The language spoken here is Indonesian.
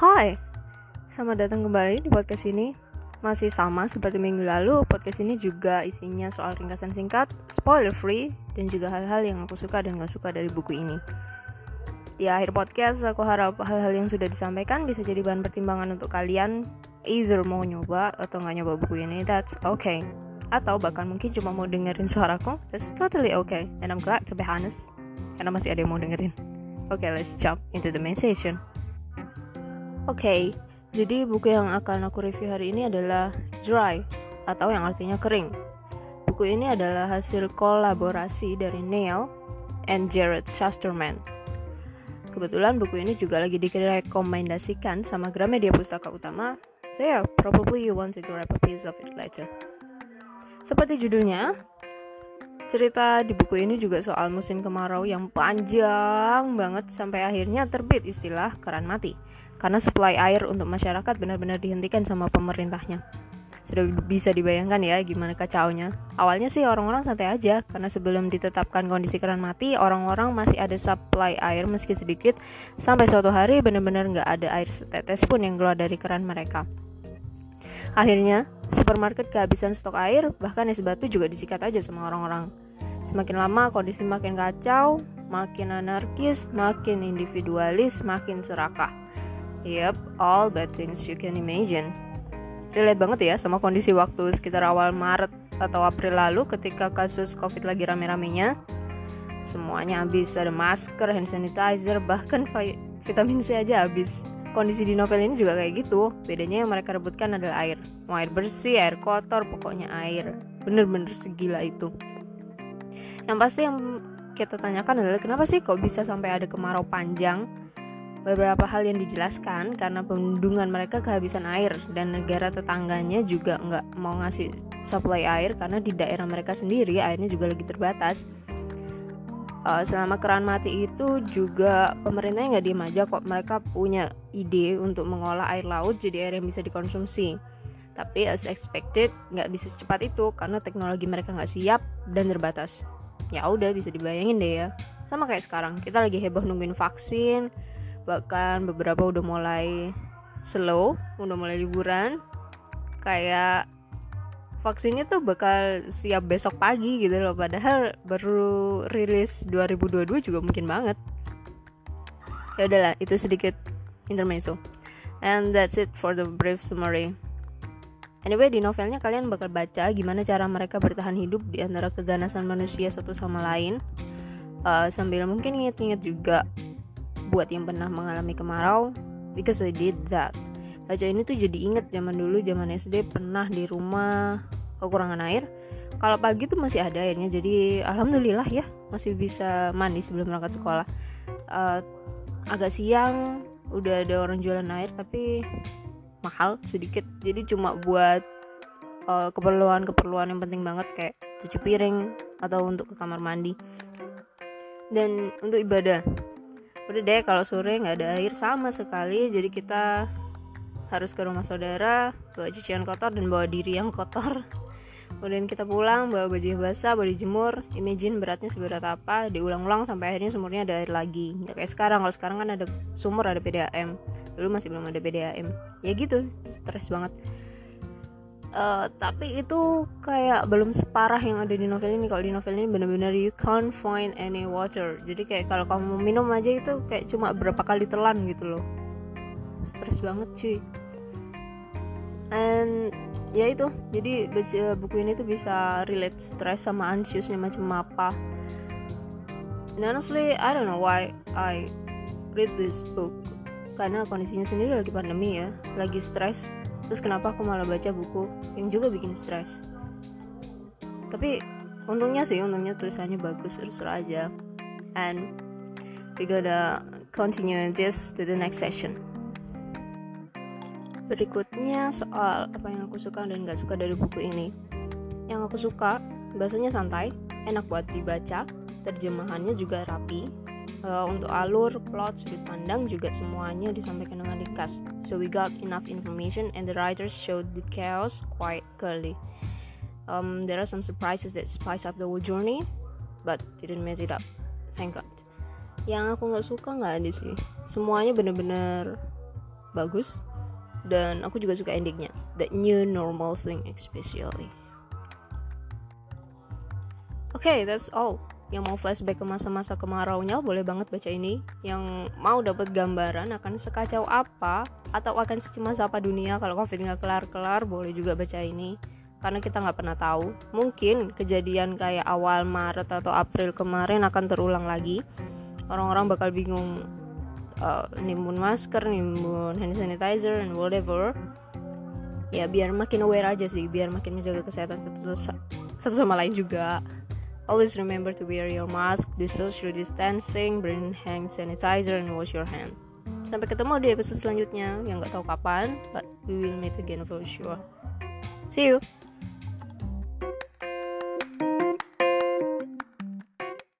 Hai, selamat datang kembali di podcast ini. Masih sama seperti minggu lalu, podcast ini juga isinya soal ringkasan singkat, spoiler free, dan juga hal-hal yang aku suka dan gak suka dari buku ini. Di akhir podcast, aku harap hal-hal yang sudah disampaikan bisa jadi bahan pertimbangan untuk kalian either mau nyoba atau nggak nyoba buku ini, that's okay. Atau bahkan mungkin cuma mau dengerin suaraku, that's totally okay. And I'm glad to be honest, karena masih ada yang mau dengerin. Okay, let's jump into the main session. Oke, okay, jadi buku yang akan aku review hari ini adalah Dry atau yang artinya kering. Buku ini adalah hasil kolaborasi dari Neil and Jared Shusterman. Kebetulan buku ini juga lagi direkomendasikan sama Gramedia Pustaka Utama, so yeah, probably you want to grab a piece of it later. Seperti judulnya, cerita di buku ini juga soal musim kemarau yang panjang banget sampai akhirnya terbit istilah keran mati karena supply air untuk masyarakat benar-benar dihentikan sama pemerintahnya. Sudah bisa dibayangkan ya gimana kacaunya. Awalnya sih orang-orang santai aja karena sebelum ditetapkan kondisi keran mati, orang-orang masih ada supply air meski sedikit sampai suatu hari benar-benar nggak ada air setetes pun yang keluar dari keran mereka. Akhirnya, supermarket kehabisan stok air, bahkan es batu juga disikat aja sama orang-orang. Semakin lama kondisi makin kacau, makin anarkis, makin individualis, makin serakah. Yep, all bad things you can imagine. Relate banget ya sama kondisi waktu sekitar awal Maret atau April lalu ketika kasus COVID lagi rame-ramenya. Semuanya habis, ada masker, hand sanitizer, bahkan vitamin C aja habis. Kondisi di novel ini juga kayak gitu. Bedanya yang mereka rebutkan adalah air. Mau air bersih, air kotor, pokoknya air. Bener-bener segila itu. Yang pasti yang kita tanyakan adalah kenapa sih kok bisa sampai ada kemarau panjang beberapa hal yang dijelaskan karena pendungan mereka kehabisan air dan negara tetangganya juga nggak mau ngasih supply air karena di daerah mereka sendiri airnya juga lagi terbatas. Uh, selama keran mati itu juga pemerintahnya nggak diem aja kok mereka punya ide untuk mengolah air laut jadi air yang bisa dikonsumsi. Tapi as expected nggak bisa secepat itu karena teknologi mereka nggak siap dan terbatas. Ya udah bisa dibayangin deh ya. Sama kayak sekarang kita lagi heboh nungguin vaksin, bahkan beberapa udah mulai slow udah mulai liburan. Kayak vaksinnya tuh bakal siap besok pagi gitu loh. Padahal baru rilis 2022 juga mungkin banget. Ya udahlah itu sedikit intermezzo. And that's it for the brief summary. Anyway, di novelnya kalian bakal baca gimana cara mereka bertahan hidup di antara keganasan manusia satu sama lain. Uh, sambil mungkin inget-inget juga buat yang pernah mengalami kemarau because I did that. Baca ini tuh jadi inget zaman dulu zaman SD pernah di rumah kekurangan air. Kalau pagi tuh masih ada airnya jadi alhamdulillah ya masih bisa mandi sebelum berangkat sekolah. Uh, agak siang udah ada orang jualan air tapi mahal sedikit. Jadi cuma buat uh, keperluan-keperluan yang penting banget kayak cuci piring atau untuk ke kamar mandi. Dan untuk ibadah udah deh kalau sore nggak ada air sama sekali. Jadi kita harus ke rumah saudara bawa cucian kotor dan bawa diri yang kotor. Kemudian kita pulang bawa baju basah bawa dijemur. Imagine beratnya seberat apa? Diulang-ulang sampai akhirnya sumurnya ada air lagi. Nggak kayak sekarang. Kalau sekarang kan ada sumur ada PDAM dulu masih belum ada PDAM ya gitu stres banget Uh, tapi itu kayak belum separah yang ada di novel ini. Kalau di novel ini benar-benar you can't find any water. Jadi kayak kalau kamu minum aja itu kayak cuma berapa kali telan gitu loh. Stres banget cuy. And ya itu. Jadi baca buku ini tuh bisa relate stress sama anxiousnya macam apa. And honestly I don't know why I read this book. Karena kondisinya sendiri lagi pandemi ya. Lagi stres terus kenapa aku malah baca buku yang juga bikin stres? Tapi untungnya sih untungnya tulisannya bagus terus aja. And we gotta continue this to the next session. Berikutnya soal apa yang aku suka dan gak suka dari buku ini. Yang aku suka bahasanya santai enak buat dibaca terjemahannya juga rapi uh, untuk alur, plot, sudut pandang juga semuanya disampaikan dengan ringkas. So we got enough information and the writers showed the chaos quite clearly. Um, there are some surprises that spice up the whole journey, but didn't mess it up. Thank God. Yang aku nggak suka nggak ada sih. Semuanya bener-bener bagus dan aku juga suka endingnya the new normal thing especially okay, that's all yang mau flashback ke masa-masa kemaraunya boleh banget baca ini. Yang mau dapat gambaran akan sekacau apa atau akan secemas apa dunia kalau covid nggak kelar-kelar boleh juga baca ini. Karena kita nggak pernah tahu. Mungkin kejadian kayak awal Maret atau April kemarin akan terulang lagi. Orang-orang bakal bingung uh, nimbun masker nimbun hand sanitizer and whatever. Ya biar makin aware aja sih biar makin menjaga kesehatan satu, satu sama lain juga Always remember to wear your mask, do social distancing, bring hand sanitizer, and wash your hand. Sampai ketemu di episode selanjutnya yang gak tahu kapan, but we will meet again for sure. See you!